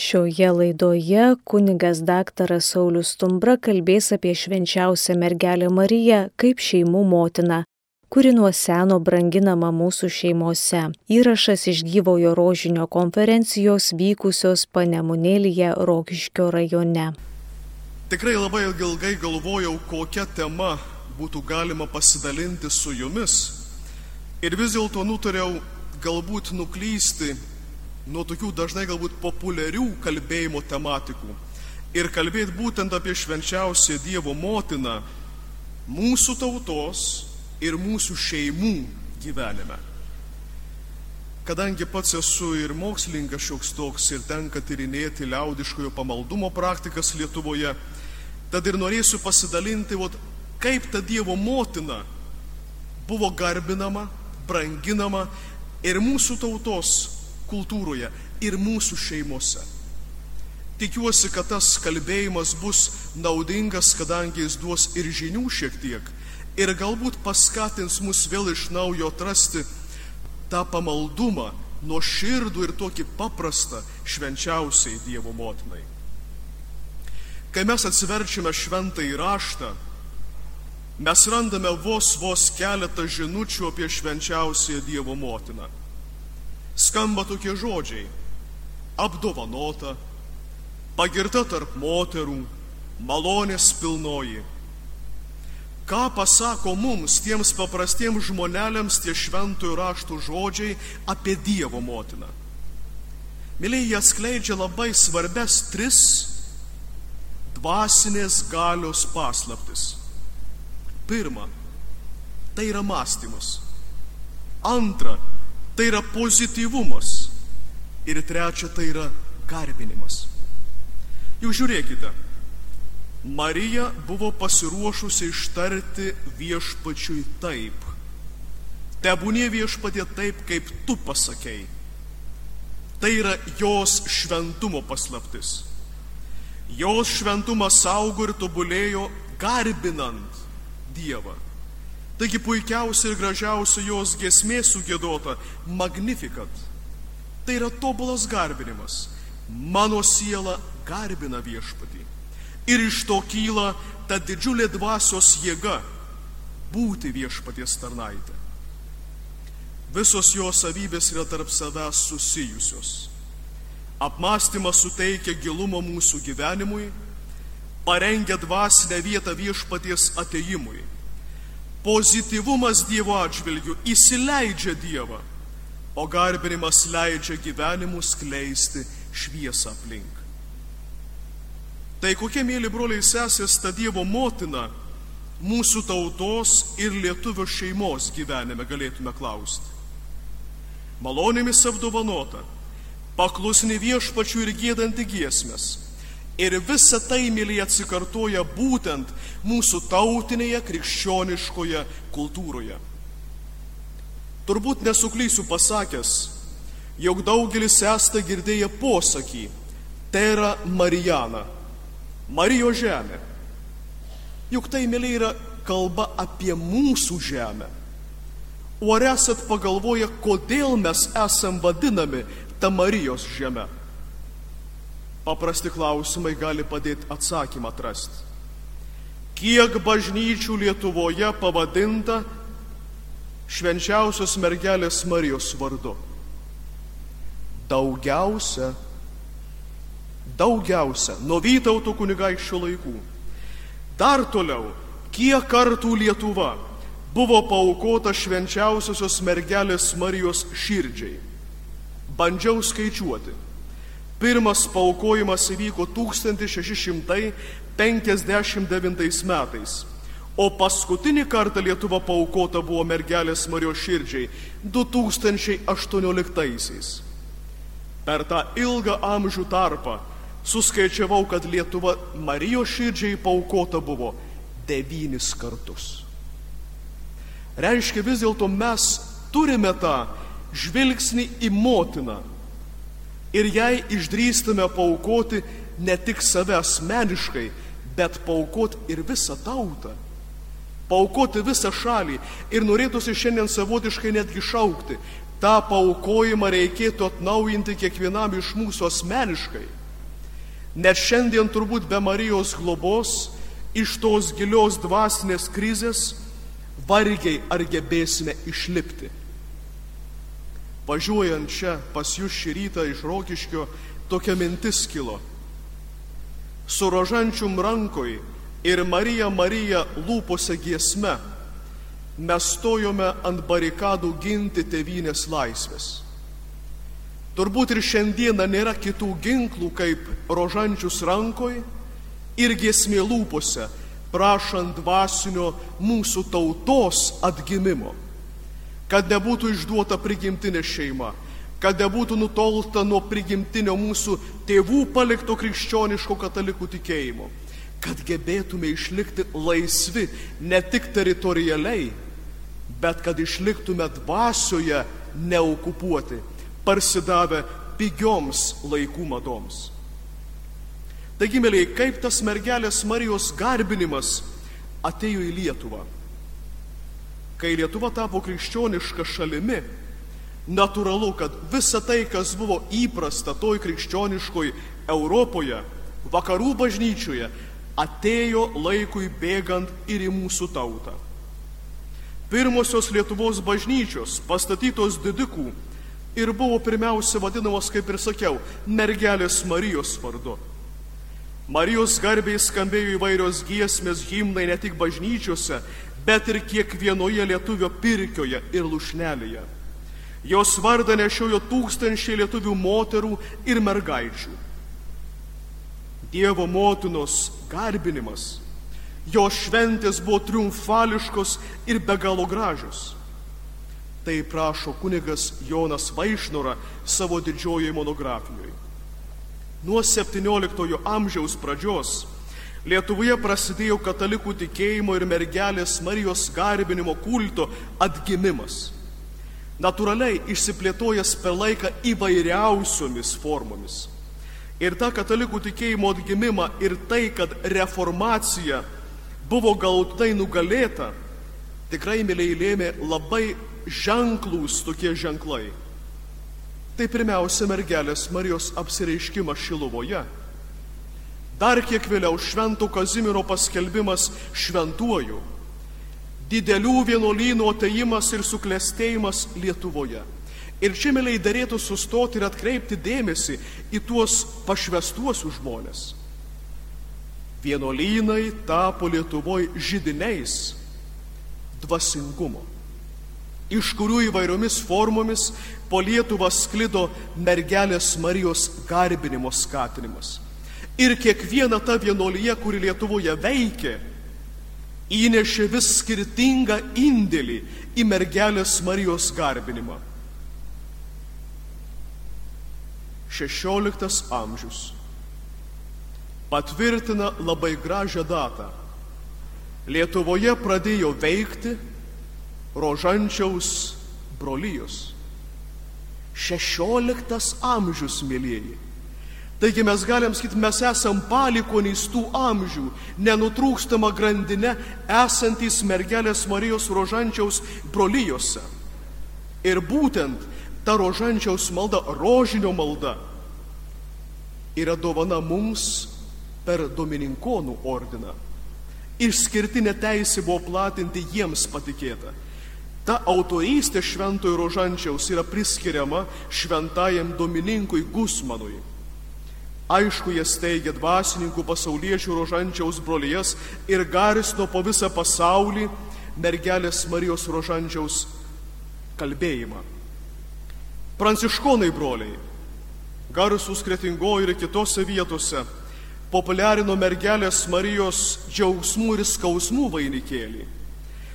Šioje laidoje kunigas daktaras Saulis Stumbra kalbės apie švenčiausią mergelę Mariją kaip šeimų motiną, kuri nuo seno branginama mūsų šeimose. Įrašas iš gyvojo rožinio konferencijos vykusios Panemunėlyje Rokiškio rajone. Tikrai labai ilgai galvojau, kokią temą būtų galima pasidalinti su jumis. Ir vis dėlto nutariau galbūt nuklysti nuo tokių dažnai galbūt populiarių kalbėjimo tematikų ir kalbėti būtent apie švenčiausią Dievo motiną mūsų tautos ir mūsų šeimų gyvenime. Kadangi pats esu ir mokslininkas šioks toks ir tenka tyrinėti liaudiškojo pamaldumo praktikas Lietuvoje, Tad ir norėsiu pasidalinti, vat, kaip ta Dievo motina buvo garbinama, branginama ir mūsų tautos kultūroje, ir mūsų šeimose. Tikiuosi, kad tas kalbėjimas bus naudingas, kadangi jis duos ir žinių šiek tiek, ir galbūt paskatins mus vėl iš naujo atrasti tą pamaldumą, nuo širdų ir tokį paprastą švenčiausiai Dievo motinai. Kai mes atsiverčiame šventą įraštą, mes randame vos vos keletą žinučių apie švenčiausiąją Dievo motiną. Skamba tokie žodžiai - apdovanota, pagirta tarp moterų, malonės pilnoji. Ką pasako mums, tiems paprastiems žmonėms, tie šventųjų raštų žodžiai apie Dievo motiną? Mėlyje, jie skleidžia labai svarbes tris dvasinės galios paslaptis. Pirma, tai yra mąstymas. Antra, tai yra pozityvumas. Ir trečia, tai yra garbinimas. Jau žiūrėkite, Marija buvo pasiruošusi ištarti viešpačiui taip. Tebūnė viešpatė taip, kaip tu pasakėjai. Tai yra jos šventumo paslaptis. Jos šventumas augo ir tobulėjo garbinant Dievą. Taigi puikiausia ir gražiausia jos gesmė sugėdota - Magnificat. Tai yra tobulas garbinimas. Mano siela garbina viešpatį. Ir iš to kyla ta didžiulė dvasios jėga - būti viešpaties tarnaitė. Visos jos savybės yra tarp savęs susijusios. Apmąstymas suteikia gilumo mūsų gyvenimui, parengia dvasinę vietą viešpaties ateimui. Pozityvumas Dievo atžvilgių įsileidžia Dievą, o garbinimas leidžia gyvenimus kleisti šviesą aplink. Tai kokie mėly broliai sesės ta Dievo motina mūsų tautos ir lietuvio šeimos gyvenime galėtume klausti. Malonėmis apdovanota paklusni viešpačių ir gėdanti giesmės. Ir visa tai, mėlyje, atsikartoja būtent mūsų tautinėje krikščioniškoje kultūroje. Turbūt nesuklysiu pasakęs, jog daugelis esate girdėję posakį, tai yra Marijana, Marijos žemė. Juk tai, mėlyje, yra kalba apie mūsų žemę. O ar esat pagalvoję, kodėl mes esam vadinami ta Marijos žeme? Paprasti klausimai gali padėti atsakymą atrasti. Kiek bažnyčių Lietuvoje pavadinta švenčiausios mergelės Marijos vardu? Daugiausia, daugiausia, nuo Vytauto kunigaikščio laikų. Dar toliau, kiek kartų Lietuva buvo paukota švenčiausiosios mergelės Marijos širdžiai bandžiau skaičiuoti. Pirmas paukojimas įvyko 1659 metais, o paskutinį kartą Lietuva paukota buvo mergelės Marijos širdžiai 2018-aisiais. Per tą ilgą amžių tarpą suskaičiavau, kad Lietuva Marijos širdžiai paukota buvo devynis kartus. Reiškia vis dėlto mes turime tą žvilgsnį į motiną ir jai išdrįstume paukoti ne tik save asmeniškai, bet paukoti ir visą tautą, paukoti visą šalį ir norėtųsi šiandien savotiškai netgi šaukti, tą paukojimą reikėtų atnaujinti kiekvienam iš mūsų asmeniškai. Net šiandien turbūt be Marijos globos iš tos gilios dvasinės krizės vargiai ar gebėsime išlipti. Važiuojant čia pas jūs šį rytą iš Rokiškio, tokia mintis kilo. Su rožančium rankoj ir Marija Marija lūpose giesme mes stojome ant barikadų ginti tevinės laisvės. Turbūt ir šiandieną nėra kitų ginklų kaip rožančius rankoj ir giesmė lūpose, prašant dvasinio mūsų tautos atgimimo kad nebūtų išduota prigimtinė šeima, kad nebūtų nutolta nuo prigimtinio mūsų tėvų palikto krikščioniško katalikų tikėjimo, kad gebėtume išlikti laisvi ne tik teritorialiai, bet kad išliktume dvasioje neokupuoti, parsidavę pigioms laikų madoms. Taigi, mėlyje, kaip tas mergelės Marijos garbinimas atėjo į Lietuvą? Kai Lietuva tapo krikščioniška šalimi, natūralu, kad visa tai, kas buvo įprasta toj krikščioniškoj Europoje, vakarų bažnyčioje, atėjo laikui bėgant ir į mūsų tautą. Pirmosios Lietuvos bažnyčios, pastatytos didikų, ir buvo pirmiausia vadinamos, kaip ir sakiau, mergelės Marijos vardu. Marijos garbiai skambėjo įvairios giesmės, himnai ne tik bažnyčiose, bet ir kiekvienoje lietuvio pirkioje ir lušnelėje. Jos vardą nešiojo tūkstančiai lietuvių moterų ir mergaičių. Dievo motinos garbinimas, jo šventės buvo triumfališkos ir be galo gražios. Tai prašo kunigas Jonas Vaišnora savo didžiojoje monografijoje. Nuo 17 amžiaus pradžios Lietuvoje prasidėjo katalikų tikėjimo ir mergelės Marijos garbinimo kulto atgimimas. Naturaliai išsiplėtojęs per laiką įvairiausiomis formomis. Ir tą katalikų tikėjimo atgimimą ir tai, kad reformacija buvo galutinai nugalėta, tikrai mėlyje lėmė labai ženklus tokie ženklai. Tai pirmiausia mergelės Marijos apsireiškimas Šiluvoje Dar kiek vėliau Švento Kazimiero paskelbimas šventuoju, didelių vienuolynų ateimas ir suklestėjimas Lietuvoje. Ir čia, mėliai, darėtų sustoti ir atkreipti dėmesį į tuos pašvestuosius žmonės. Vienuolynai tapo Lietuvoje žydiniais dvasingumo, iš kurių įvairiomis formomis po Lietuvą sklido mergelės Marijos garbinimo skatinimas. Ir kiekviena ta vienolyje, kuri Lietuvoje veikė, įnešė vis skirtingą indėlį į mergelės Marijos garbinimą. XVI amžius patvirtina labai gražią datą. Lietuvoje pradėjo veikti rožančiaus brolyjos. XVI amžius, mėlyjeji. Taigi mes galim sakyti, mes esam palikonys tų amžių, nenutrūkstama grandinė esantys mergelės Marijos rožančiaus brolyjose. Ir būtent ta rožančiaus malda, rožinio malda, yra dovana mums per Domininkonų ordiną. Išskirtinė teisė buvo platinti jiems patikėta. Ta autorystė šventojo rožančiaus yra priskiriama šventajam Domininkui Gusmanui. Aišku, jie steigia dvasininkų pasauliečių rožančiaus brolijas ir garsino po visą pasaulį mergelės Marijos rožančiaus kalbėjimą. Pranciškonai broliai, garsus kretingoje ir kitose vietose, populiarino mergelės Marijos džiaugsmų ir skausmų vainikėlį.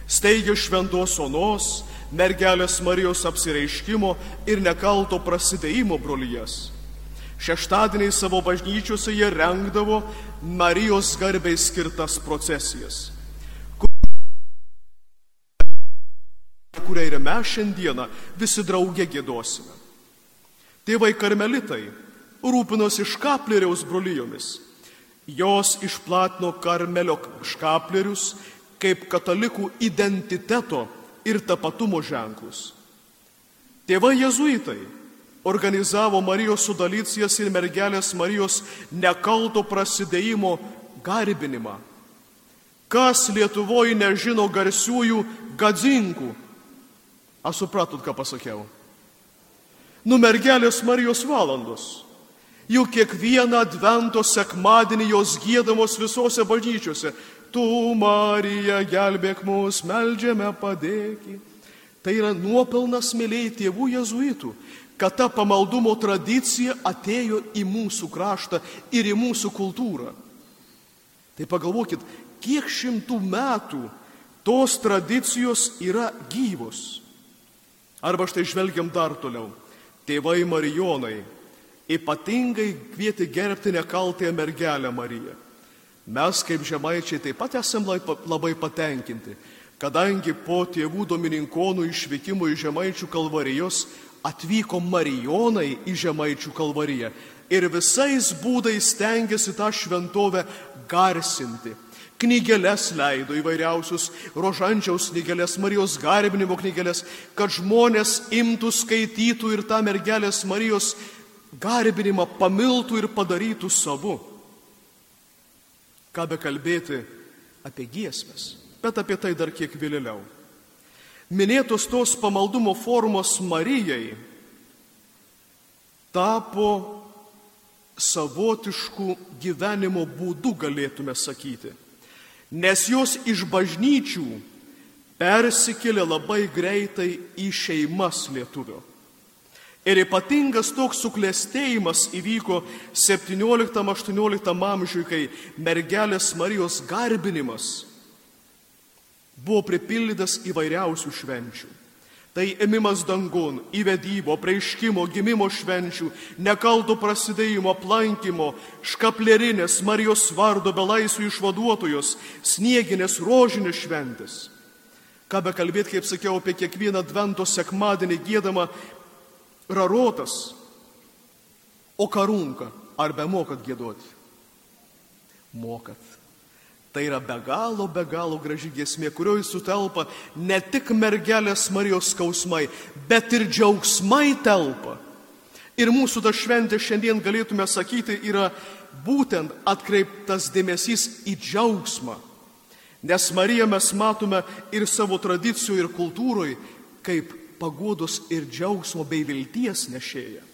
Steigia šventos onos, mergelės Marijos apsireiškimo ir nekalto prasidėjimo brolijas Šeštadieniai savo bažnyčiose jie rengdavo Marijos garbiai skirtas procesijas, kurią ir mes šiandieną visi draugė gėdosime. Tėvai karmelitai rūpinosi škapleriaus brolijomis. Jos išplatino karmelio škaplerius kaip katalikų identiteto ir tapatumo ženklus. Tėvai jezuitai organizavo Marijos sudalycijas ir mergelės Marijos nekalto prasidėjimo garbinimą. Kas Lietuvoje nežino garsiųjų gadzinkų? Aš supratot, ką pasakiau. Nu mergelės Marijos valandos. Juk kiekvieną advento sekmadienį jos gėdamos visose bažnyčiose. Tu, Marija, gelbėk mus, melžiame padėki. Tai yra nuopelnas mėlyjei tėvų jezuitų, kad ta pamaldumo tradicija atėjo į mūsų kraštą ir į mūsų kultūrą. Tai pagalvokit, kiek šimtų metų tos tradicijos yra gyvos. Arba štai žvelgiam dar toliau. Tėvai Marijonai ypatingai kvieti gerbti nekaltąją mergelę Mariją. Mes kaip žemaičiai taip pat esame labai patenkinti, kadangi po tėvų domininkonų išvykimo iš žemaičių kalvarijos atvyko Marijonai į Žemaičių kalvariją ir visais būdais stengiasi tą šventovę garsinti. Knygelės leido įvairiausius rožančiaus knygelės, Marijos garbinimo knygelės, kad žmonės imtų, skaitytų ir tą mergelės Marijos garbinimą pamiltų ir padarytų savu. Ką be kalbėti apie giesmės, bet apie tai dar kiek vėliau minėtos tos pamaldumo formos Marijai tapo savotiškų gyvenimo būdų, galėtume sakyti. Nes jos iš bažnyčių persikėlė labai greitai į šeimas lietuvio. Ir ypatingas toks suklestėjimas įvyko 17-18 amžiuje, kai mergelės Marijos garbinimas buvo pripildytas įvairiausių švenčių. Tai ėmimas dangun, įvedybo, preiškimo, gimimo švenčių, nekalto prasidėjimo, aplankymo, škaplerinės, Marijos vardo belaisvių išvaduotojos, snieginės, rožinės šventės. Ką be kalbėti, kaip sakiau, apie kiekvieną advento sekmadienį gėdama rarotas, o karunka, ar be mokat gėduoti? Mokat. Tai yra be galo, be galo graži giesmė, kurioje sutelpa ne tik mergelės Marijos skausmai, bet ir džiaugsmai telpa. Ir mūsų ta šventė šiandien galėtume sakyti yra būtent atkreiptas dėmesys į džiaugsmą. Nes Mariją mes matome ir savo tradicijų ir kultūroje kaip pagodos ir džiaugsmo bei vilties nešėja.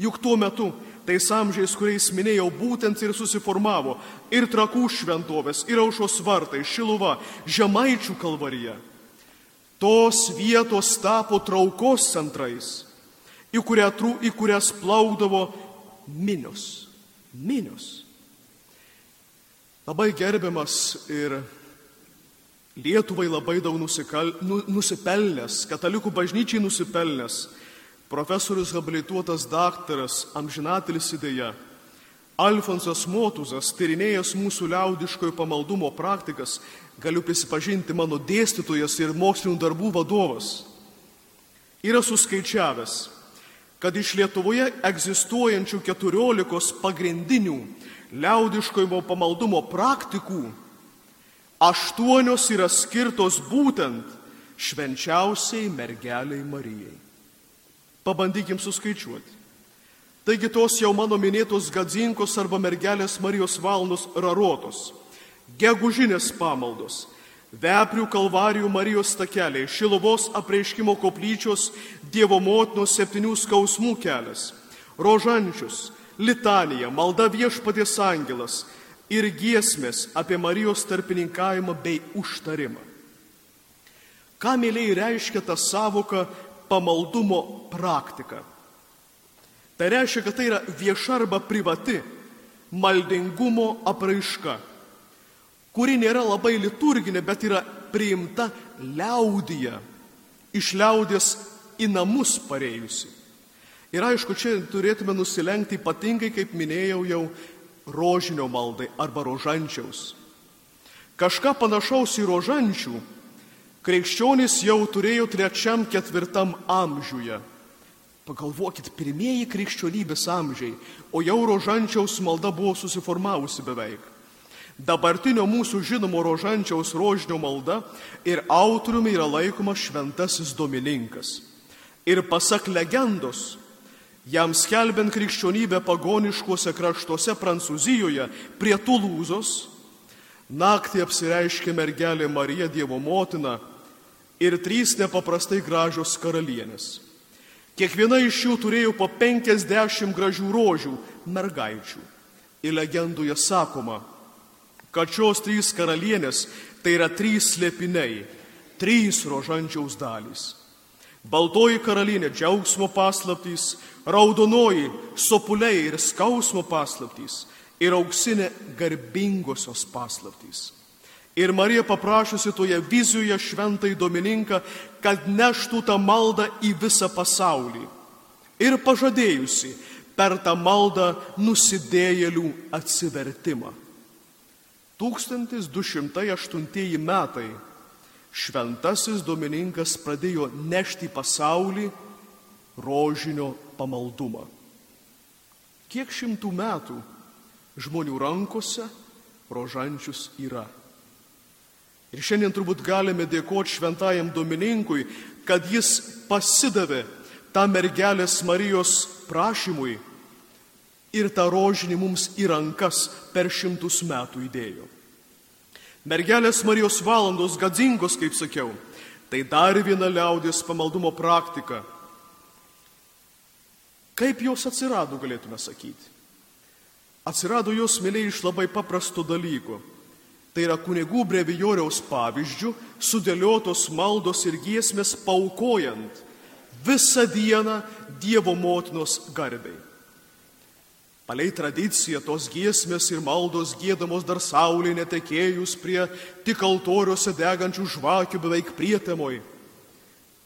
Juk tuo metu, tais amžiais, kuriais minėjau, būtent ir susiformavo ir trakų šventovės, ir aušos vartai, šiluva, žemaičių kalvarija. Tos vietos tapo traukos centrais, į, kurią, į kurias plaukdavo minios. Minios. Labai gerbiamas ir Lietuvai labai daug nusikal, nu, nusipelnęs, katalikų bažnyčiai nusipelnęs profesorius habilituotas daktaras amžinatelis idėja Alfonsas Motuzas, tyrinėjęs mūsų liaudiškojo pamaldumo praktikas, galiu prisipažinti mano dėstytojas ir mokslinių darbų vadovas, yra suskaičiavęs, kad iš Lietuvoje egzistuojančių keturiolikos pagrindinių liaudiškojo pamaldumo praktikų aštuonios yra skirtos būtent švenčiausiai mergeliai Marijai. Pabandykim suskaičiuoti. Taigi tos jau mano minėtos gadzinkos arba mergelės Marijos valnos rarotos, gegužinės pamaldos, veprių kalvarijų Marijos takeliai, šiluvos apreiškimo koplyčios Dievo motinos septynių skausmų kelias, rožančius, litanija, malda viešpatės angelas. Ir giesmės apie Marijos tarpininkavimą bei užtarimą. Ką mėlyje reiškia ta savoka pamaldumo praktika. Tai reiškia, kad tai yra vieša arba privati maldingumo apraiška, kuri nėra labai liturginė, bet yra priimta liaudyje, iš liaudės į namus pareijusi. Ir aišku, čia turėtume nusilenkti ypatingai, kaip minėjau jau, rožinio maldai arba rožančiaus. Kažką panašaus į rožančių krikščionys jau turėjo trečiam, ketvirtam amžiuje. Pagalvokit, pirmieji krikščionybės amžiai, o jau rožančiaus malda buvo susiformavusi beveik. Dabartinio mūsų žinomo rožančiaus rožinio malda ir autoriumi yra laikomas šventasis Domininkas. Ir pasak legendos, Jam skelbiant krikščionybę pagoniškuose kraštuose Prancūzijoje prie Tulūzos, naktį apsireiškė mergelė Marija Dievo motina ir trys nepaprastai gražios karalienės. Kiekviena iš jų turėjo po 50 gražių rožių mergaičių. Ir legendoje sakoma, kad šios trys karalienės tai yra trys slėpiniai, trys rožančiaus dalys. Baltoji karalienė džiaugsmo paslaptys, raudonoji sopuliai ir skausmo paslaptys ir auksinė garbingosios paslaptys. Ir Marija paprašusi toje vizijoje šventai Domininką, kad neštų tą maldą į visą pasaulį. Ir pažadėjusi per tą maldą nusidėjėlių atsivertimą. 1208 metai šventasis Domininkas pradėjo nešti pasaulį rožinio pamaldumą. Kiek šimtų metų žmonių rankose rožančius yra. Ir šiandien turbūt galime dėkoti šventajam Domininkui, kad jis pasidavė tą mergelės Marijos prašymui ir tą rožinį mums į rankas per šimtus metų įdėjo. Mergelės Marijos valandos gadzingos, kaip sakiau, tai dar viena liaudės pamaldumo praktika. Kaip jos atsirado, galėtume sakyti. Atsirado jos mėlyje iš labai paprastų dalykų. Tai yra kunigų brevijoriaus pavyzdžių, sudėliotos maldos ir giesmės paukojant visą dieną Dievo motinos garbiai. Palei tradiciją tos giesmės ir maldos gėdamos dar saulė netekėjus prie tik altoriuose degančių žvakių beveik prietemoj.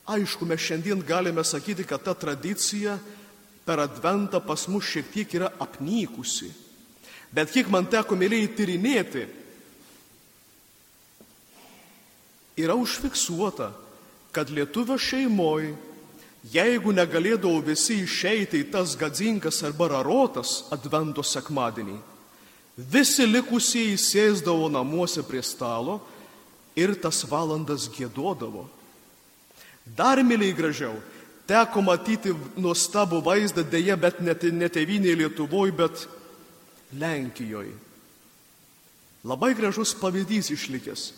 Aišku, mes šiandien galime sakyti, kad ta tradicija per adventą pas mus šiek tiek yra apnykusi. Bet kiek man teko mėlyjei tyrinėti, yra užfiksuota, kad lietuvio šeimoje, jeigu negalėdavo visi išeiti į tas gadzingas arba rarotas advento sekmadienį, visi likusieji sėsdavo namuose prie stalo ir tas valandas gėdodavo. Dar mėlyjei gražiau, teko matyti nuostabų vaizdą, dėja, bet net ne tėvynėje Lietuvoje, bet Lenkijoje. Labai gražus pavyzdys išlikęs.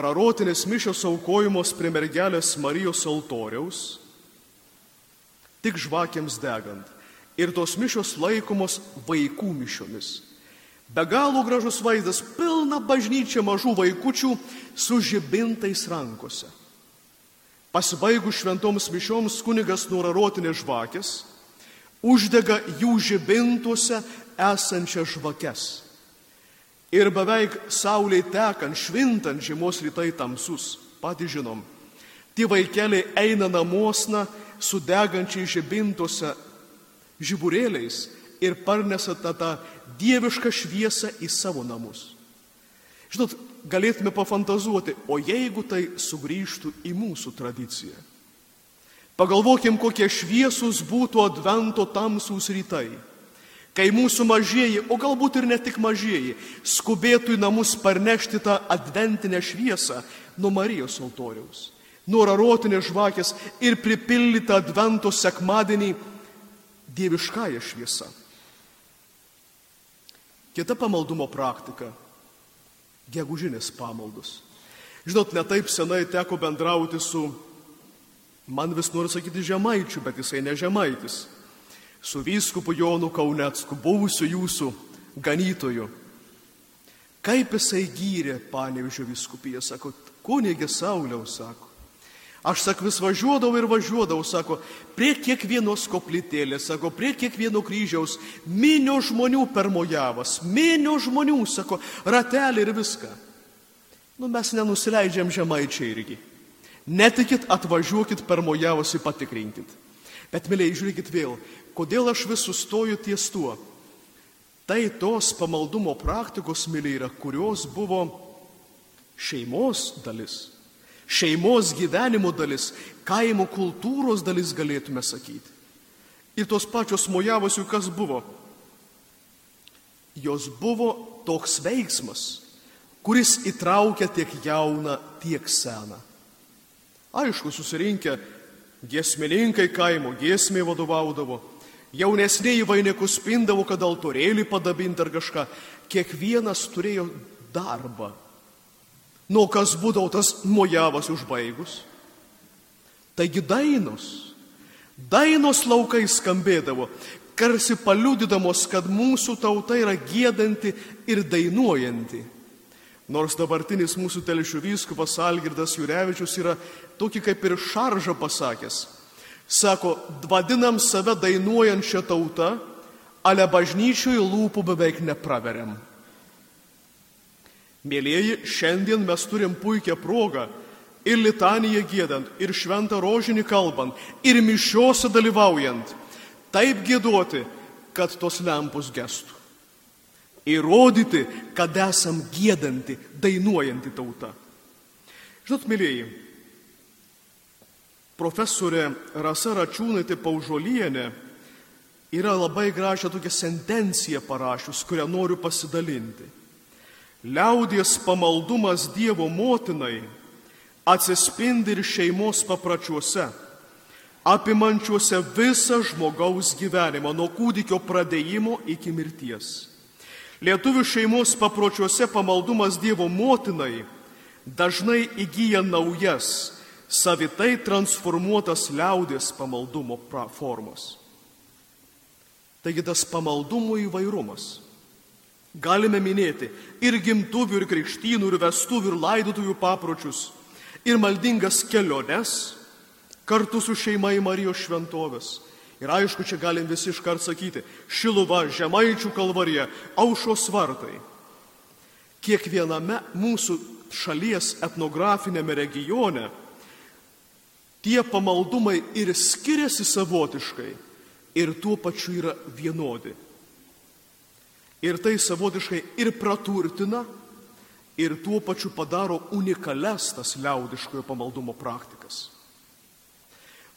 Rarotinės mišios aukojimos prie mergelės Marijos altoriaus, tik žvakiams degant. Ir tos mišios laikomos vaikų mišiomis. Be galo gražus vaizdas, pilna bažnyčia mažų vaikučių su žibintais rankose. Pasibaigus šventoms mišioms kunigas nurarotinės žvakės, uždega jų žibintuose esančias žvakes. Ir beveik saulė tekant, švintant žiemos rytai tamsus, patys žinom, tie vaikeliai eina namosna su degančiai žibintose žiburėliais ir parnesa tą, tą dievišką šviesą į savo namus. Žinot, galėtume pafantazuoti, o jeigu tai sugrįžtų į mūsų tradiciją. Pagalvokim, kokie šviesus būtų advento tamsūs rytai kai mūsų mažieji, o galbūt ir ne tik mažieji, skubėtų į namus parnešti tą adventinę šviesą nuo Marijos altoriaus, nuo rarotinės žvakės ir pripildytą advento sekmadienį dieviškąją šviesą. Kita pamaldumo praktika - gegužinės pamaldos. Žinot, netaip senai teko bendrauti su, man vis noriu sakyti, žemaičiu, bet jisai ne žemaitis su vyskupu Jonu Kaunecku, buvusiu jūsų ganytoju. Kaip jisai gyrė panevižio viskupiją, sako, kunigė Sauliau, sako. Aš, sak, vis važiuodavau ir važiuodavau, sako, prie kiekvienos koplytėlės, sako, prie kiekvieno kryžiaus, minio žmonių permojavas, minio žmonių, sako, ratelį ir viską. Nu, mes nenusileidžiam žemaičiai irgi. Netikit, atvažiuokit permojavosi patikrinkit. Bet, mėlyje, žiūrėkit vėl, kodėl aš vis sustoju ties tuo. Tai tos pamaldumo praktikos, mėlyje, yra, kurios buvo šeimos dalis, šeimos gyvenimo dalis, kaimo kultūros dalis, galėtume sakyti. Ir tos pačios mojavosi, kas buvo. Jos buvo toks veiksmas, kuris įtraukia tiek jauną, tiek seną. Aišku, susirinkę Giesmininkai kaimo giesmė vadovaudavo, Jaunesniai vainikus pindavo, kad altorėlį padabinti ar kažką. Kiekvienas turėjo darbą. Nuo kas būdavo tas mojavas užbaigus. Taigi dainos, dainos laukai skambėdavo, karsi paliudydamos, kad mūsų tauta yra gėdanti ir dainuojanti. Nors dabartinis mūsų telšių vyskupas Algirdas Jurevičius yra tokį kaip ir šaržą pasakęs. Sako, vadinam save dainuojančią tautą, ale bažnyčiui lūpų beveik nepraveriam. Mėlyjeji, šiandien mes turim puikią progą ir litaniją gėdant, ir šventą rožinį kalbant, ir mišiuose dalyvaujant, taip gėduoti, kad tos lempos gestų. Įrodyti, kad esam gėdanti, dainuojanti tauta. Žinot, mėlyjeji, profesorė Rasa Račiūnaitė Paužolienė yra labai gražią tokią sentenciją parašius, kurią noriu pasidalinti. Liaudies pamaldumas Dievo motinai atsispindi ir šeimos papračiuose, apimančiuose visą žmogaus gyvenimą nuo kūdikio pradėjimo iki mirties. Lietuvių šeimos papročiuose pamaldumas Dievo motinai dažnai įgyja naujas, savitai transformuotas liaudės pamaldumo formos. Taigi tas pamaldumo įvairumas Galime minėti ir gimtuvių, ir krikštynų, ir vestuvių, ir laidotųjų papročius, ir maldingas keliones kartu su šeima į Marijos šventovės. Ir aišku, čia galim visi iškart sakyti, Šiluva, Žemaičių kalvarija, Aušos vartai. Kiekviename mūsų šalies etnografinėme regione tie pamaldumai ir skiriasi savotiškai, ir tuo pačiu yra vienodi. Ir tai savotiškai ir praturtina, ir tuo pačiu padaro unikales tas liaudiškojo pamaldumo praktikas.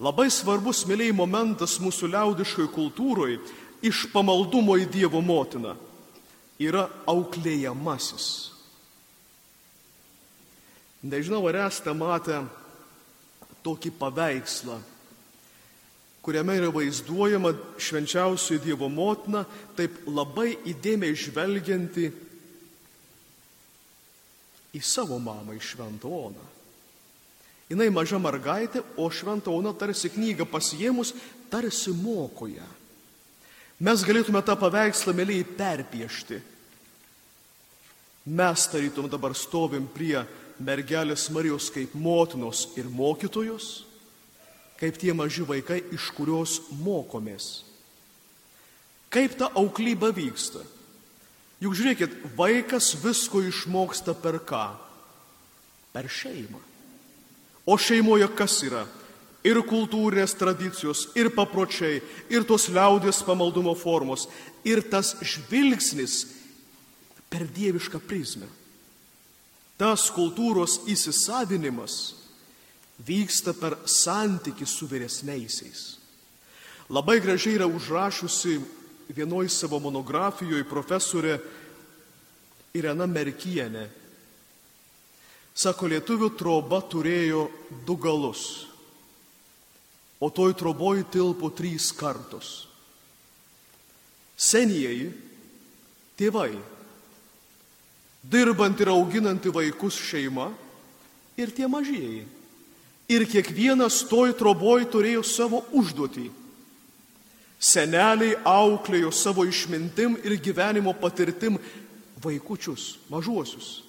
Labai svarbus, mėlyjei, momentas mūsų liaudiškoje kultūroje iš pamaldumo į Dievo motiną yra auklėjamasis. Nežinau, ar esate matę tokį paveikslą kuriame yra vaizduojama švenčiausioji Dievo motina, taip labai įdėmiai žvelgianti į savo mamą, į Šventoną. Jis maža mergaitė, o Šventona tarsi knygą pasiemus, tarsi mokoja. Mes galėtume tą paveikslą mėlyje perpiešti. Mes tarytum dabar stovim prie mergelės Marijos kaip motinos ir mokytojos kaip tie maži vaikai, iš kurios mokomės. Kaip ta auklyba vyksta? Juk žiūrėkit, vaikas visko išmoksta per ką? Per šeimą. O šeimoje kas yra? Ir kultūrinės tradicijos, ir papročiai, ir tos liaudės pamaldumo formos, ir tas žvilgsnis per dievišką prizmę. Tas kultūros įsisavinimas vyksta per santyki su vyresniaisiais. Labai gražiai yra užrašusi vienoj savo monografijoje profesorė Irena Merkienė. Sako, lietuvių troba turėjo du galus, o toj troboj tilpo trys kartos. Senieji tėvai, dirbant ir auginanti vaikus šeima ir tie mažieji ir kiekvienas toj troboj turėjo savo užduotį. Seneliai auklėjo savo išmintim ir gyvenimo patirtim vaikučius, mažuosius.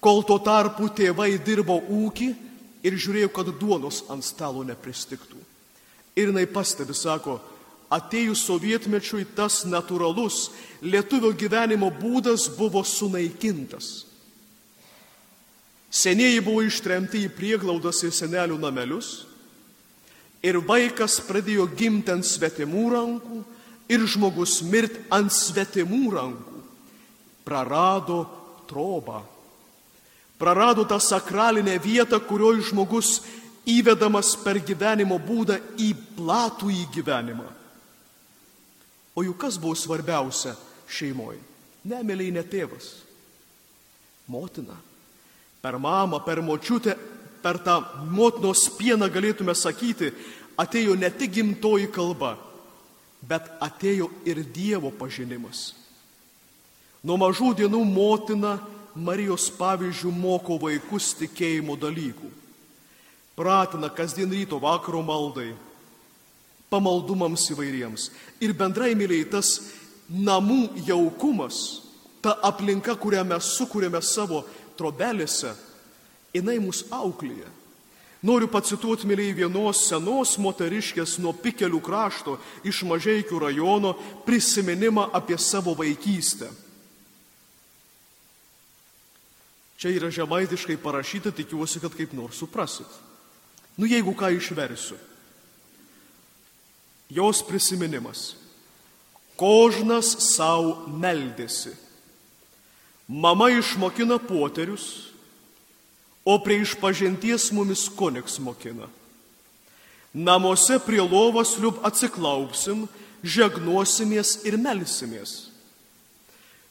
Kol tuo tarpu tėvai dirbo ūkį ir žiūrėjo, kad duonos ant stalo nepristiktų. Ir jinai pastebi, sako, atėjus sovietmečiui tas natūralus lietuvio gyvenimo būdas buvo sunaikintas. Senieji buvo ištremti į prieglaudas ir senelių namelius. Ir vaikas pradėjo gimti ant svetimų rankų ir žmogus mirti ant svetimų rankų. Prarado trobą. Prarado tą sakralinę vietą, kurioje žmogus įvedamas per gyvenimo būdą į platų į gyvenimą. O juk kas buvo svarbiausia šeimoje? Nemėliai ne tėvas, motina per mamą, per močiutę, per tą motinos pieną galėtume sakyti, atėjo ne tik gimtoji kalba, bet atėjo ir Dievo pažinimas. Nuo mažų dienų motina Marijos pavyzdžių moko vaikus tikėjimo dalykų. Pratina kasdien ryto vakaro maldai, pamaldumams įvairiems. Ir bendrai mylėjai tas namų jaukumas, ta aplinka, kurią mes sukūrėme savo trobelėse, jinai mus auklėja. Noriu pacituoti, mėlyje, vienos senos moteriškės nuo Pikelių krašto iš Mažeikių rajono prisiminimą apie savo vaikystę. Čia yra žemaitiškai parašyta, tikiuosi, kad kaip nors suprasit. Nu jeigu ką išversiu. Jos prisiminimas. Kožnas savo meldėsi. Mama išmokina poterius, o prie išpažinties mumis kuniks mokina. Namuose prie lovos liub atsiklaupsim, žegnuosimės ir melsimės.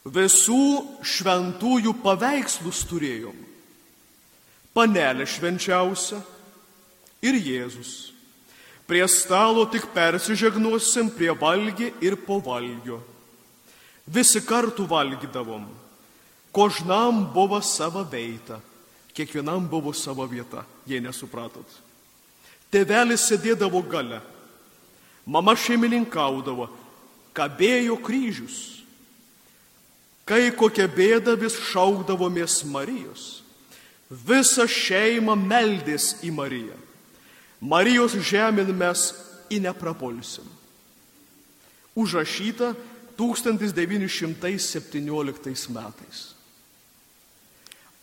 Visų šventųjų paveikslus turėjom. Panelė švenčiausia ir Jėzus. Prie stalo tik persižegnuosim prie valgį ir po valgio. Visi kartu valgydavom. Kožnam buvo sava veita Kiekvienam buvo savo vieta, jei nesupratot. Tevelis sėdėdavo gale, mama šeimininkaudavo, kabėjo kryžius. Kai kokia bėda vis šaukdavomės Marijos. Visa šeima meldės į Mariją. Marijos žemėn mes į neprapolsim. Užrašyta 1917 metais.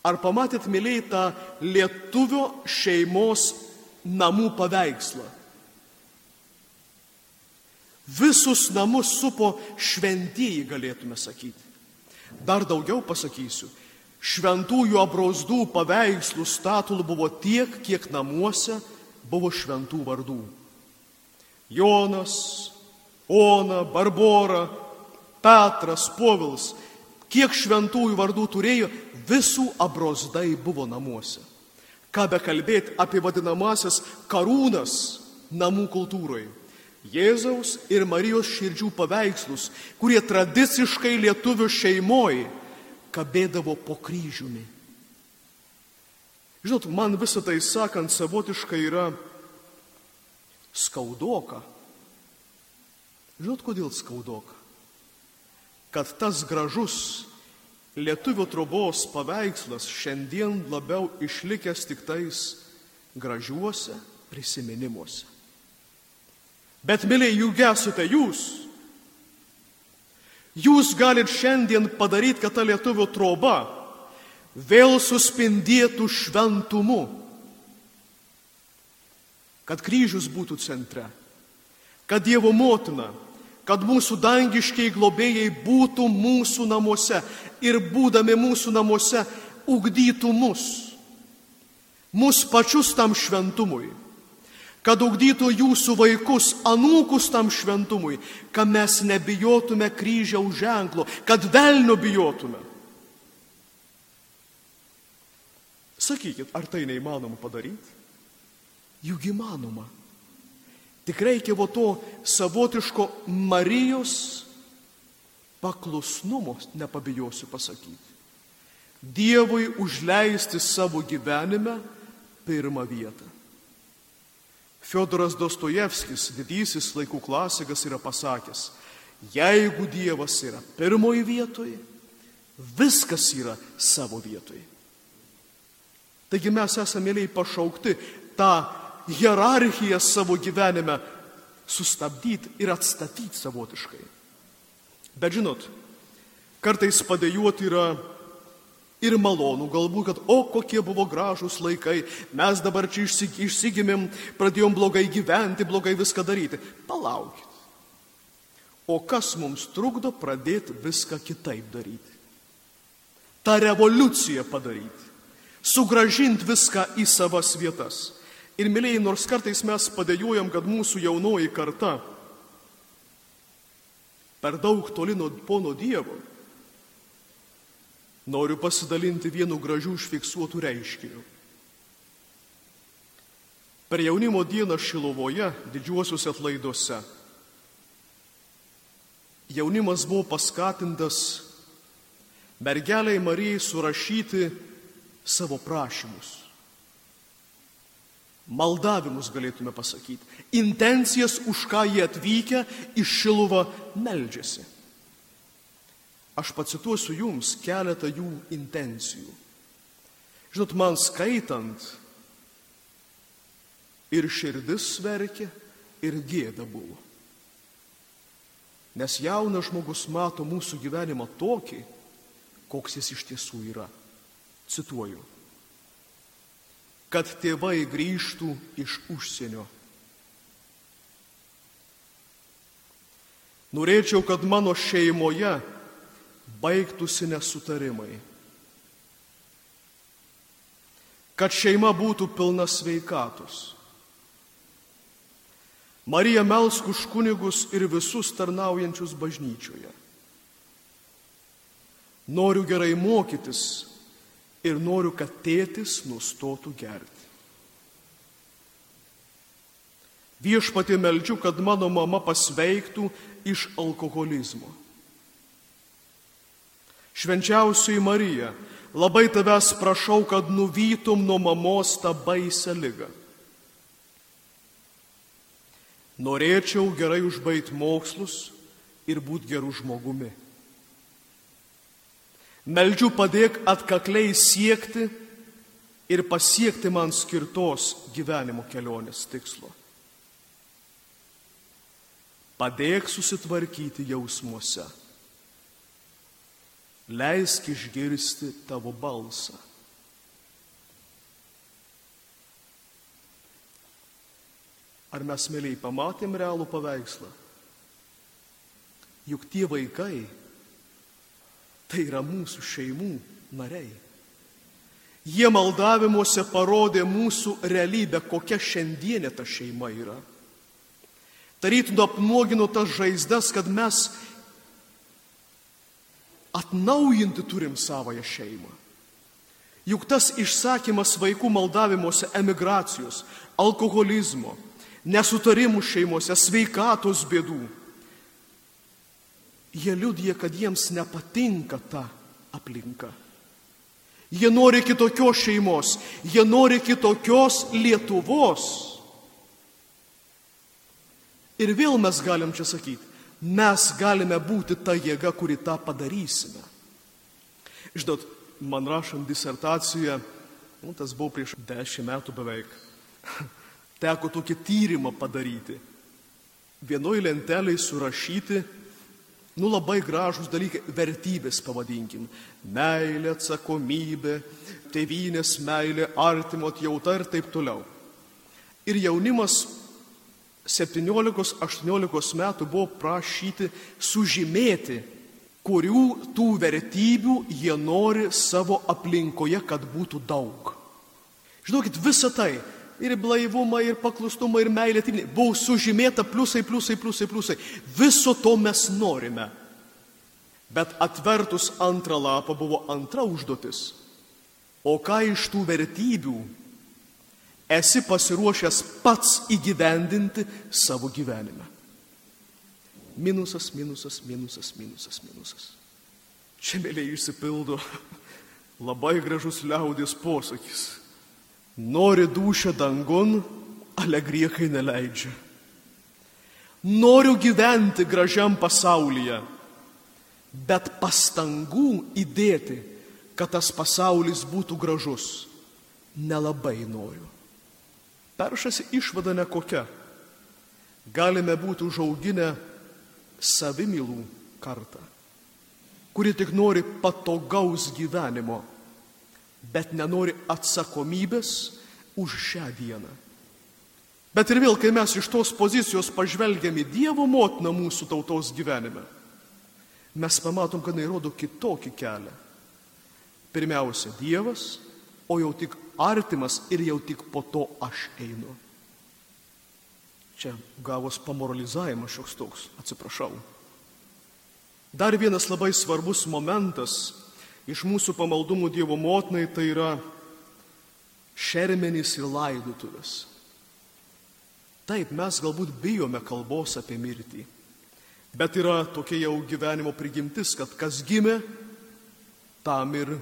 Ar pamatėt, mėlyje, tą lietuvio šeimos namų paveikslą? Visus namus supo šventieji, galėtume sakyti. Dar daugiau pasakysiu. Šventųjų abrausdų paveikslų statulų buvo tiek, kiek namuose buvo šventų vardų. Jonas, Ona, Barbora, Petras, Povilas. Kiek šventųjų vardų turėjo, visų abrosdai buvo namuose. Ką be kalbėti apie vadinamasias karūnas namų kultūroje. Jėzaus ir Marijos širdžių paveikslus, kurie tradiciškai lietuvių šeimoje kabėdavo po kryžiumi. Žinot, man visą tai sakant savotiškai yra skaudoka. Žinot, kodėl skaudoka? Kad tas gražus Lietuvio trobos paveikslas šiandien labiau išlikęs tik tais gražiuose prisiminimuose. Bet, mėlyje, juk esate jūs. Jūs galit šiandien padaryti, kad ta lietuvio troba vėl suspindėtų šventumu. Kad kryžius būtų centre. Kad Dievo motina kad mūsų dangiškiai globėjai būtų mūsų namuose ir būdami mūsų namuose ugdytų mus, mus pačius tam šventumui, kad ugdytų jūsų vaikus, anūkus tam šventumui, kad mes nebijotume kryžiaus ženklo, kad velnio bijotume. Sakykit, ar tai neįmanoma padaryti? Juk įmanoma. Tik reikia vo to savotiško Marijos paklusnumo, nepabijosiu pasakyti. Dievui užleisti savo gyvenime pirmą vietą. Fiodoras Dostojevskis, didysis laikų klasikas, yra pasakęs, jeigu Dievas yra pirmoji vietoje, viskas yra savo vietoje. Taigi mes esame mėlyje pašaukti tą hierarchiją savo gyvenime sustabdyti ir atstatyti savotiškai. Bet žinot, kartais padėjuoti yra ir malonu, galbūt, kad o kokie buvo gražūs laikai, mes dabar čia išsigimėm, pradėjom blogai gyventi, blogai viską daryti. Palaukit. O kas mums trukdo pradėti viską kitaip daryti? Ta revoliucija padaryti. Sugražinti viską į savas vietas. Ir mėlyjei, nors kartais mes padėjojam, kad mūsų jaunoji karta per daug toli nuo pono Dievo, noriu pasidalinti vienu gražiu užfiksuotų reiškiniu. Per jaunimo dieną Šilovoje, didžiuosiuose atlaiduose, jaunimas buvo paskatintas mergeliai Marijai surašyti savo prašymus. Maldavimus galėtume pasakyti. Intencijas, už ką jie atvykę iš Šiluvą meldžiasi. Aš pacituosiu jums keletą jų intencijų. Žinot, man skaitant ir širdis verkė, ir gėda buvo. Nes jaunas žmogus mato mūsų gyvenimą tokį, koks jis iš tiesų yra. Cituoju. Kad tėvai grįžtų iš užsienio. Norėčiau, kad mano šeimoje baigtųsi nesutarimai. Kad šeima būtų pilna sveikatos Marija melsk už kunigus ir visus tarnaujančius bažnyčioje. Noriu gerai mokytis ir noriu, kad tėtis nustotų gerti. Viešpatį meldžiu, kad mano mama pasveiktų iš alkoholizmo. Švenčiausiai Marija, labai tavęs prašau, kad nuvytum nuo mamos tą baisę lygą. Norėčiau gerai užbaigti mokslus ir būti gerų žmogumi. Meldžiu padėk atkakliai siekti ir pasiekti man skirtos gyvenimo kelionės tikslo. Padėk susitvarkyti jausmuose. Leisk išgirsti tavo balsą. Ar mes, mėlyai, pamatėm realų paveikslą? Juk tie vaikai tai yra mūsų šeimų nariai. Jie maldavimuose parodė mūsų realybę, kokia šiandienė ta šeima yra. Tarytum apnuogino tas žaizdas, kad mes atnaujinti turim savoją šeimą. Juk tas išsakymas vaikų maldavimuose emigracijos, alkoholizmo, nesutarimų šeimose, sveikatos bėdų. Jie liudija, kad jiems nepatinka ta aplinka. Jie nori kitokios šeimos, jie nori kitokios Lietuvos. Ir vėl mes galim čia sakyti, mes galime būti ta jėga, kuri tą padarysime. Žinot, man rašant disertaciją, nu, tas buvo prieš dešimt metų beveik, teko tokį tyrimą padaryti. Vienoj lentelėje surašyti, nu labai gražus dalykai, vertybės pavadinkim. Meilė, atsakomybė, tėvynės meilė, artimo atjauta ir taip toliau. Ir jaunimas 17-18 metų buvo prašyti sužymėti, kurių tų vertybių jie nori savo aplinkoje, kad būtų daug. Žinokit, visa tai ir blaivumą, ir paklustumą, ir meilę. Buvo sužymėta pliusai, pliusai, pliusai, pliusai. Viso to mes norime. Bet atvertus antrą lapą buvo antra užduotis. O ką iš tų vertybių esi pasiruošęs pats įgyvendinti savo gyvenime? Minusas, minusas, minusas, minusas, minusas. Čia mėlyje išsipildo labai gražus liaudės posakis Nori dušę dangun, ale griechai neleidžia. Noriu gyventi gražiam pasaulyje, bet pastangų įdėti, kad tas pasaulis būtų gražus, nelabai noriu. Peršasi išvada nekokia. Galime būti užauginę savimylų kartą, kuri tik nori patogaus gyvenimo bet nenori atsakomybės už šią dieną. Bet ir vėl, kai mes iš tos pozicijos pažvelgiam į Dievo motiną mūsų tautos gyvenime, mes pamatom, kad jis rodo kitokį kelią. Pirmiausia, Dievas, o jau tik artimas ir jau tik po to aš einu. Čia gavos pamoralizavimas šioks toks, atsiprašau. Dar vienas labai svarbus momentas iš mūsų pamaldumų Dievo motinai tai yra šermenys ir laidutuvės. Taip, mes galbūt bijome kalbos apie mirtį. Bet yra tokia jau gyvenimo prigimtis, kad kas gimė, tam ir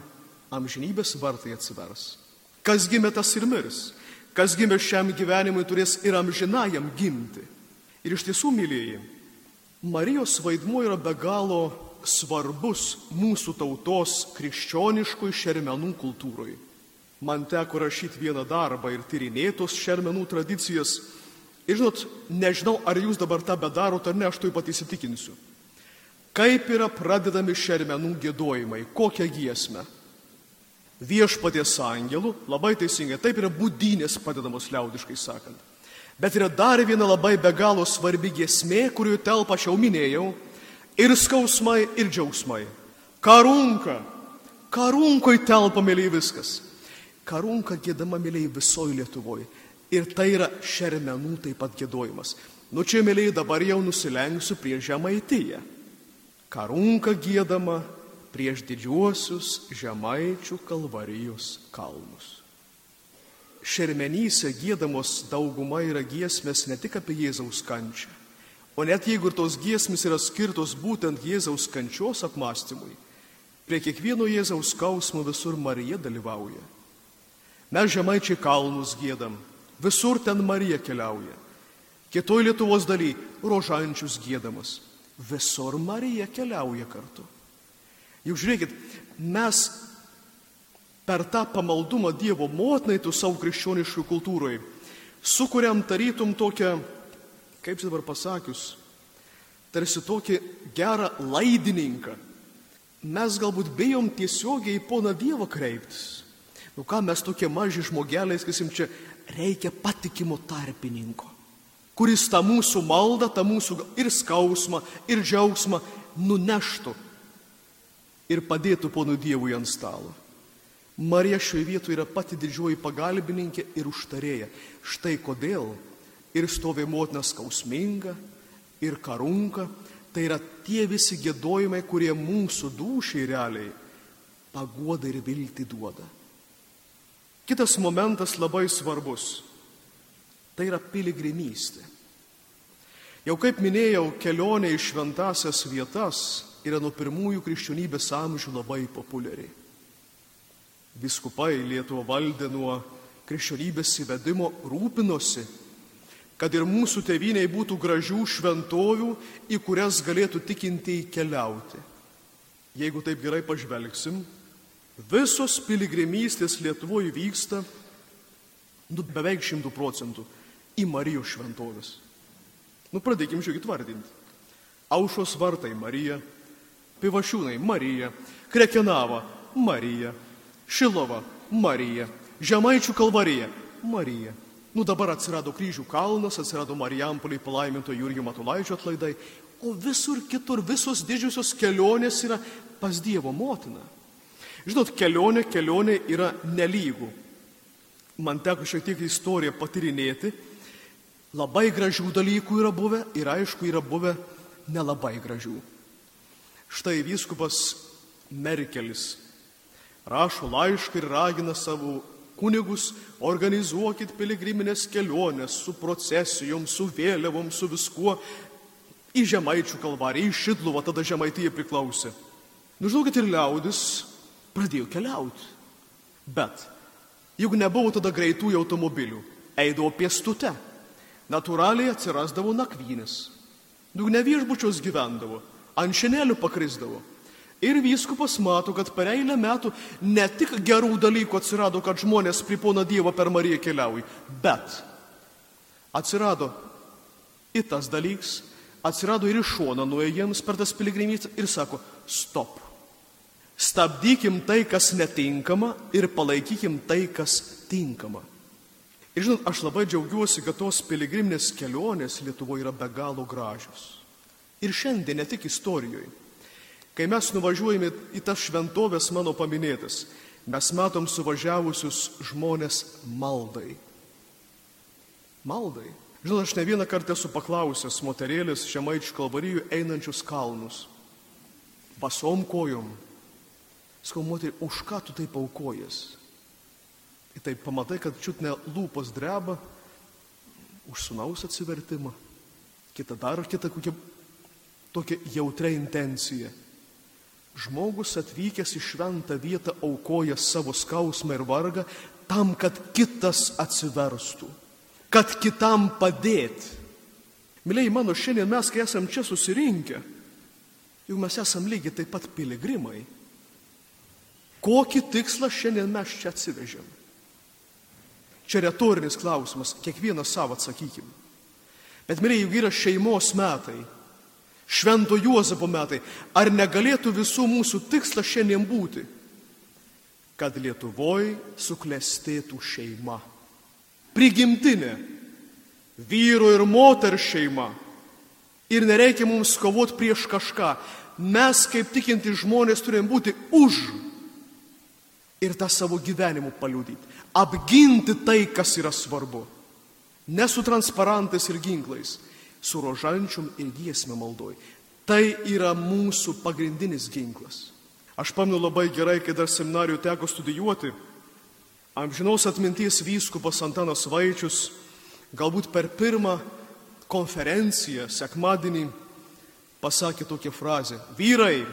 amžinybės vartai atsivers. Kas gimė, tas ir mirs. Kas gimė šiam gyvenimui turės ir amžinajam gimti. Ir iš tiesų, mylėjai, Marijos vaidmuo yra be galo svarbus mūsų tautos krikščioniškoj šermenų kultūroje. Man teko rašyti vieną darbą ir tyrinėtos šermenų tradicijas. Ir žinot, nežinau, ar jūs dabar tą bedarot ar ne, aš tuoj pat įsitikinsiu. Kaip yra pradedami šermenų gėdojimai, kokią giesmę? Viešpaties angelų, labai teisingai, taip yra būdinės padedamos liaudiškai sakant. Bet yra dar viena labai be galo svarbi giesmė, kurioje telpa, aš jau minėjau, ir skausmai, ir džiaugsmai. Karunka. Karunkoj telpa, mėlyje, viskas. Karunka gėdama, mėlyje, visoje Lietuvoje. Ir tai yra šermenų taip pat gėdojimas. Nu čia, mėlyje, dabar jau nusilenksiu prie žemaityje. Karunka gėdama prieš didžiuosius žemaičių kalvarijos kalnus. Šermenyse gėdamos dauguma yra giesmės ne tik apie Jėzaus kančią, O net jeigu ir tos giesmės yra skirtos būtent Jėzaus kančios apmąstymui, prie kiekvieno Jėzaus skausmo visur Marija dalyvauja. Mes žemaičiai kalnus gėdam, visur ten Marija keliauja. Kitoj Lietuvos daly rožančius gėdamas, visur Marija keliauja kartu. Juk žiūrėkit, mes per tą pamaldumą Dievo motinai tų savo krikščioniškų kultūroje sukuriam tarytum tokią kaip čia dabar pasakius, tarsi tokį gerą laidininką. Mes galbūt bijom tiesiogiai į poną Dievą kreiptis. Nu ką mes tokie maži žmogeliai, sakysim, čia reikia patikimo tarpininko, kuris tą mūsų maldą, tą mūsų ir skausmą, ir džiaugsmą nuneštų ir padėtų ponui Dievui ant stalo. Marija šioje vietoje yra pati didžioji pagalbininkė ir užtarėja. Štai kodėl ir stovi motina skausminga, ir karunka. Tai yra tie visi gėdojimai, kurie mūsų dušiai realiai paguoda ir vilti duoda. Kitas momentas labai svarbus. Tai yra piligrimystė. Jau kaip minėjau, kelionė į šventasias vietas yra nuo pirmųjų krikščionybės amžių labai populiari. Viskupai Lietuva valdė nuo krikščionybės įvedimo rūpinosi kad ir mūsų tėviniai būtų gražių šventovių, į kurias galėtų tikintieji keliauti. Jeigu taip gerai pažvelgsim, visos piligrimystės Lietuvoje vyksta nu, beveik šimtų procentų į Marijos šventovės. Nu, pradėkim žiūrėkit vardinti. Aušos vartai Marija, Pivašiūnai Marija, Krekenava Marija, Šilova Marija, Žemaičių kalvarija Marija. Nu dabar atsirado kryžių kalnas, atsirado Marijampoliai palaiminto Jurgio Matulaičio atlaidai, o visur kitur visos didžiosios kelionės yra pas Dievo motiną. Žinot, kelionė, kelionė yra nelygų. Man teko šiek tiek istoriją patirinėti. Labai gražių dalykų yra buvę ir aišku yra buvę nelabai gražių. Štai vyskupas Merkelis rašo laišką ir ragina savo kunigus, organizuokit piligriminės keliones su procesijom, su vėliavom, su viskuo į Žemaičių kalvariją, į Šidluvą, tada Žemaitija priklausė. Nu, žinokit, ir liaudis pradėjo keliauti. Bet juk nebuvo tada greitųjų automobilių, eidavo pėstute. Natūraliai atsirasdavo nakvynės. Juk ne viešbučios gyvendavo, ant šienelių pakrisdavo. Ir vyskupas mato, kad per eilę metų ne tik gerų dalykų atsirado, kad žmonės pripona Dievą per Mariją keliauja, bet atsirado ir tas dalyks, atsirado ir iš šono nuėjams per tas piligrimys ir sako, stop. Stabdykim tai, kas netinkama ir palaikykim tai, kas tinkama. Ir žinot, aš labai džiaugiuosi, kad tos piligriminės kelionės Lietuvoje yra be galo gražios. Ir šiandien ne tik istorijoje. Kai mes nuvažiuojame į tas šventovės mano paminėtas, mes matom suvažiavusius žmonės maldai. Maldai. Žinot, aš ne vieną kartą esu paklausęs moterėlės žemaičių kalvarijų einančius kalnus. Basom kojom. Skau, moterį, už ką tu taip aukojas? Ir taip pamatai, kad čiut ne lūpos dreba, už sunaus atsivertimą, kita dar kita kokia tokia jautria intencija. Žmogus atvykęs į šventą vietą aukoja savo skausmą ir vargą tam, kad kitas atsiverstų, kad kitam padėti. Mėlyjei mano, šiandien mes, kai esam čia susirinkę, juk mes esam lygiai taip pat piligrimai. Kokį tikslą šiandien mes čia atsivežėm? Čia retorinis klausimas, kiekvienas savo atsakykim. Bet, mėlyjei, juk yra šeimos metai, švento Juozapo metai, ar negalėtų visų mūsų tikslas šiandien būti? Kad Lietuvoje suklestėtų šeima. Prigimtinė vyru ir moter šeima. Ir nereikia mums kovoti prieš kažką. Mes, kaip tikinti žmonės, turim būti už ir tą savo gyvenimu paliudyti. Apginti tai, kas yra svarbu. Ne su transparantais ir ginklais, su rožančium ir giesmė maldoj. Tai yra mūsų pagrindinis ginklas. Aš pamenu labai gerai, kai dar seminarijų teko studijuoti. Amžinos atminties vyskupas Antanas Vaičius galbūt per pirmą konferenciją sekmadienį pasakė tokią frazę. Vyrai,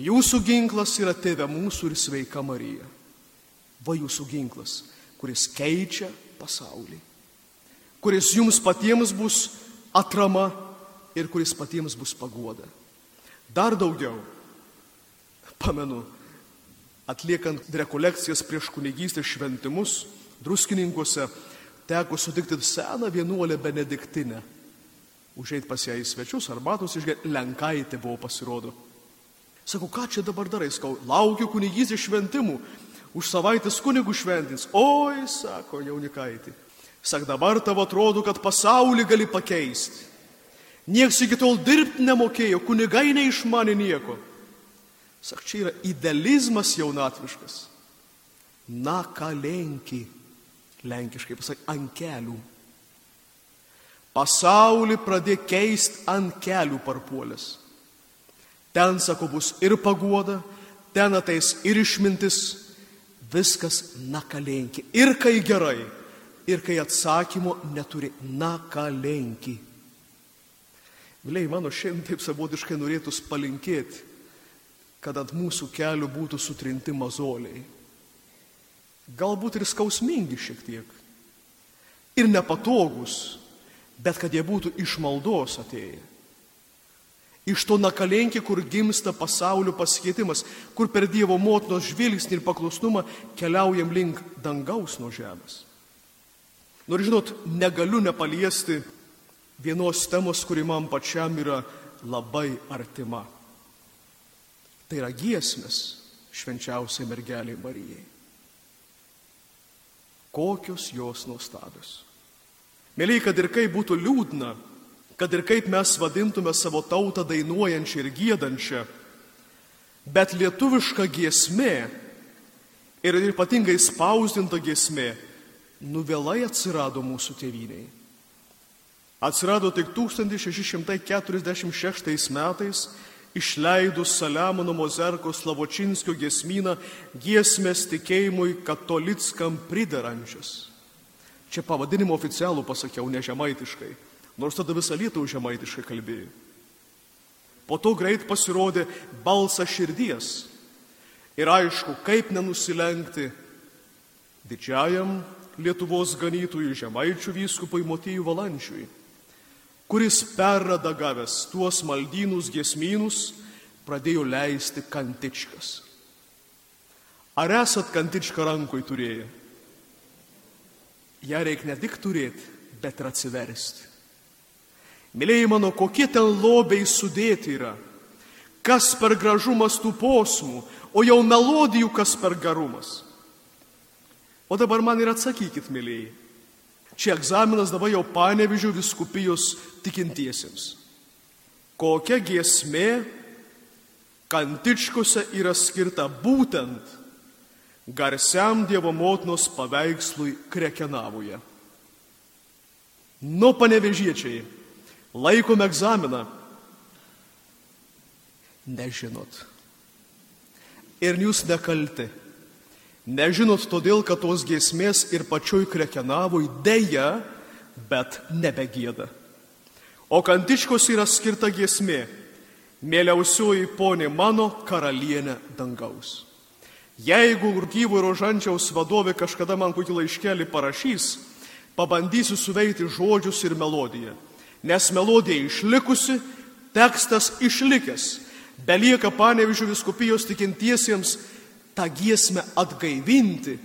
jūsų ginklas yra tėvė mūsų ir sveika Marija. Va jūsų ginklas, kuris keičia pasaulį, kuris jums patiems bus atrama ir kuris patiems bus paguoda. Dar daugiau, pamenu, atliekant rekolekcijas prieš kunigystės šventimus druskininkuose, teko sutikti seną vienuolę Benediktinę. Užeit pas ją į svečius, arbatos išgerti, Lenkaitė buvo pasirodo. Sakau, ką čia dabar darai, skau, laukiu kunigystės šventimų, už savaitės kunigų šventins. Oi, sako jaunikaitė. Sak, dabar tavo atrodo, kad pasaulį gali pakeisti. Niekas iki tol dirbti nemokėjo, kunigai neišmanė nieko. Sak, čia yra idealizmas jaunatviškas. Na ką lenki lenkiškai pasak, ant kelių. Pasaulį pradė keisti ant kelių parpuolės. Ten, sako, bus ir paguoda, ten ateis ir išmintis, viskas nakalenki. Ir kai gerai, ir kai atsakymo neturi nakalenki. Vėliai, mano šiandien taip savotiškai norėtų palinkėti, kad ant mūsų kelių būtų sutrinti mazoliai galbūt ir skausmingi šiek tiek, ir nepatogus, bet kad jie būtų iš maldos atėję. Iš to nakalenkį, kur gimsta pasaulio pasikeitimas, kur per Dievo motinos žvilgsnį ir paklusnumą keliaujam link dangaus nuo žemės. Nors žinot, negaliu nepaliesti vienos temos, kuri man pačiam yra labai artima. Tai yra giesmės švenčiausiai mergeliai Marijai kokios jos nuostabios. Mėlyje, kad ir kaip būtų liūdna, kad ir kaip mes vadintume savo tautą dainuojančią ir gėdančią, bet lietuviška giesmė ir ypatingai spausdinta giesmė nuvėlai atsirado mūsų tėviniai. Atsirado tik 1646 metais išleidus Saliamono Mozerko Slavočinskio giesmyną giesmės tikėjimui katalickam pridarančius. Čia pavadinimą oficialų pasakiau, ne žemaitiškai, nors tada visą lietuvą žemaitiškai kalbėjau. Po to greit pasirodė balsas širdies. Ir aišku, kaip nenusilenkti didžiajam Lietuvos ganytojui žemaičių vyskupui Motijų Valančiui kuris perradagavęs tuos maldynus giesmynus, pradėjo leisti kantičkas. Ar esat kantičką rankoj turėję? Ja reikia ne tik turėti, bet ir atsiversti. Mėlyjei mano, kokie ten lobiai sudėti yra, kas per gražumas tų posmų, o jau melodijų kas per garumas. O dabar man ir atsakykit, mėlyjei, Čia egzaminas dabar jau panevižių viskupijos tikintiesiems. Kokia giesmė kantičkose yra skirta būtent garsiam Dievo motinos paveikslui Krekenavoje. Nu, panevežiečiai, laikom egzaminą. Nežinot. Ir jūs nekalti. Nežinot todėl, kad tos giesmės ir pačioj krekenavoj dėja, bet nebegėda. O kantičkos yra skirta giesmė, mėliausioji ponė mano karalienė dangaus. Jeigu gyvo rožančiaus vadovė kažkada man kokį laiškelį parašys, pabandysiu suveikti žodžius ir melodiją. Nes melodija išlikusi, tekstas išlikęs. Belieka panevižių viskupijos tikintiesiems tą giesmę atgaivinti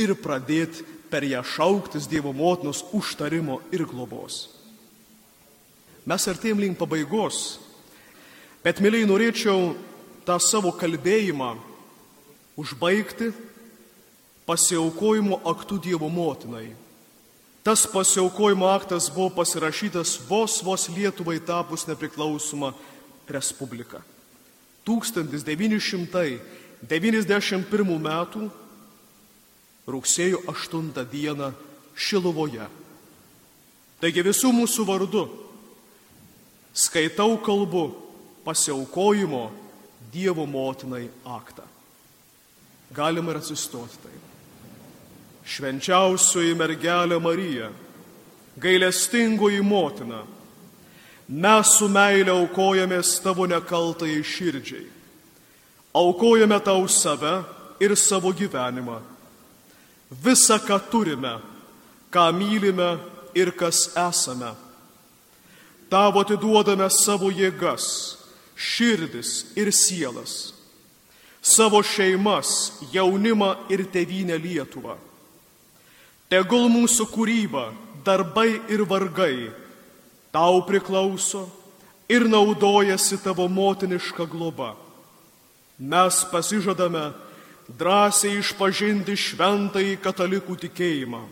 ir pradėti per ją šauktis Dievo motinos užtarimo ir globos. Mes artėjom link pabaigos, bet mėlyje norėčiau tą savo kalbėjimą užbaigti pasiaukojimo aktų Dievo motinai. Tas pasiaukojimo aktas buvo pasirašytas vos vos Lietuvai tapus nepriklausoma Respublika. 1991 m. rugsėjo 8 d. Šilovoje. Taigi visų mūsų vardu skaitau kalbu pasiaukojimo Dievo motinai aktą. Galima ir atsistoti taip. Švenčiausioji mergelė Marija, gailestingoji motina, mes su meilė aukojamės tavo nekaltai širdžiai. Aukojame tau save ir savo gyvenimą. Visa, ką turime, ką mylime ir kas esame. Tavo atiduodame savo jėgas, širdis ir sielas, savo šeimas, jaunimą ir tevinę Lietuvą. Tegul mūsų kūryba, darbai ir vargai tau priklauso ir naudojasi tavo motiniška globa. Mes pasižadame drąsiai išpažinti šventąjį katalikų tikėjimą,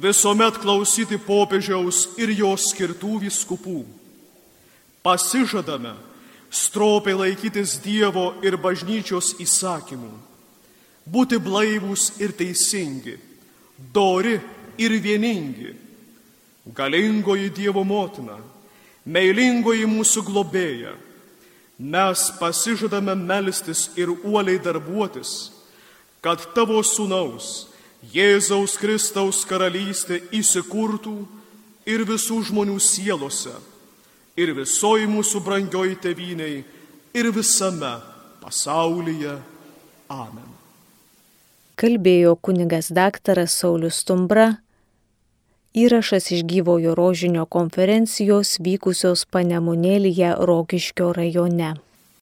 visuomet klausyti popiežiaus ir jos skirtų viskupų. Pasižadame stropiai laikytis Dievo ir bažnyčios įsakymų, būti blaivūs ir teisingi, dori ir vieningi. Galingoji Dievo motina, meilingoji mūsų globėja, mes pasižadame melstis ir uoliai darbuotis, kad tavo sūnaus Jėzaus Kristaus karalystė įsikurtų ir visų žmonių sielose, ir visoji mūsų brangioji teviniai, ir visame pasaulyje. Amen. Kalbėjo kunigas daktaras Saulis Stumbra Įrašas iš gyvojo rožinio konferencijos vykusios Panemunėlyje Rokiškio rajone.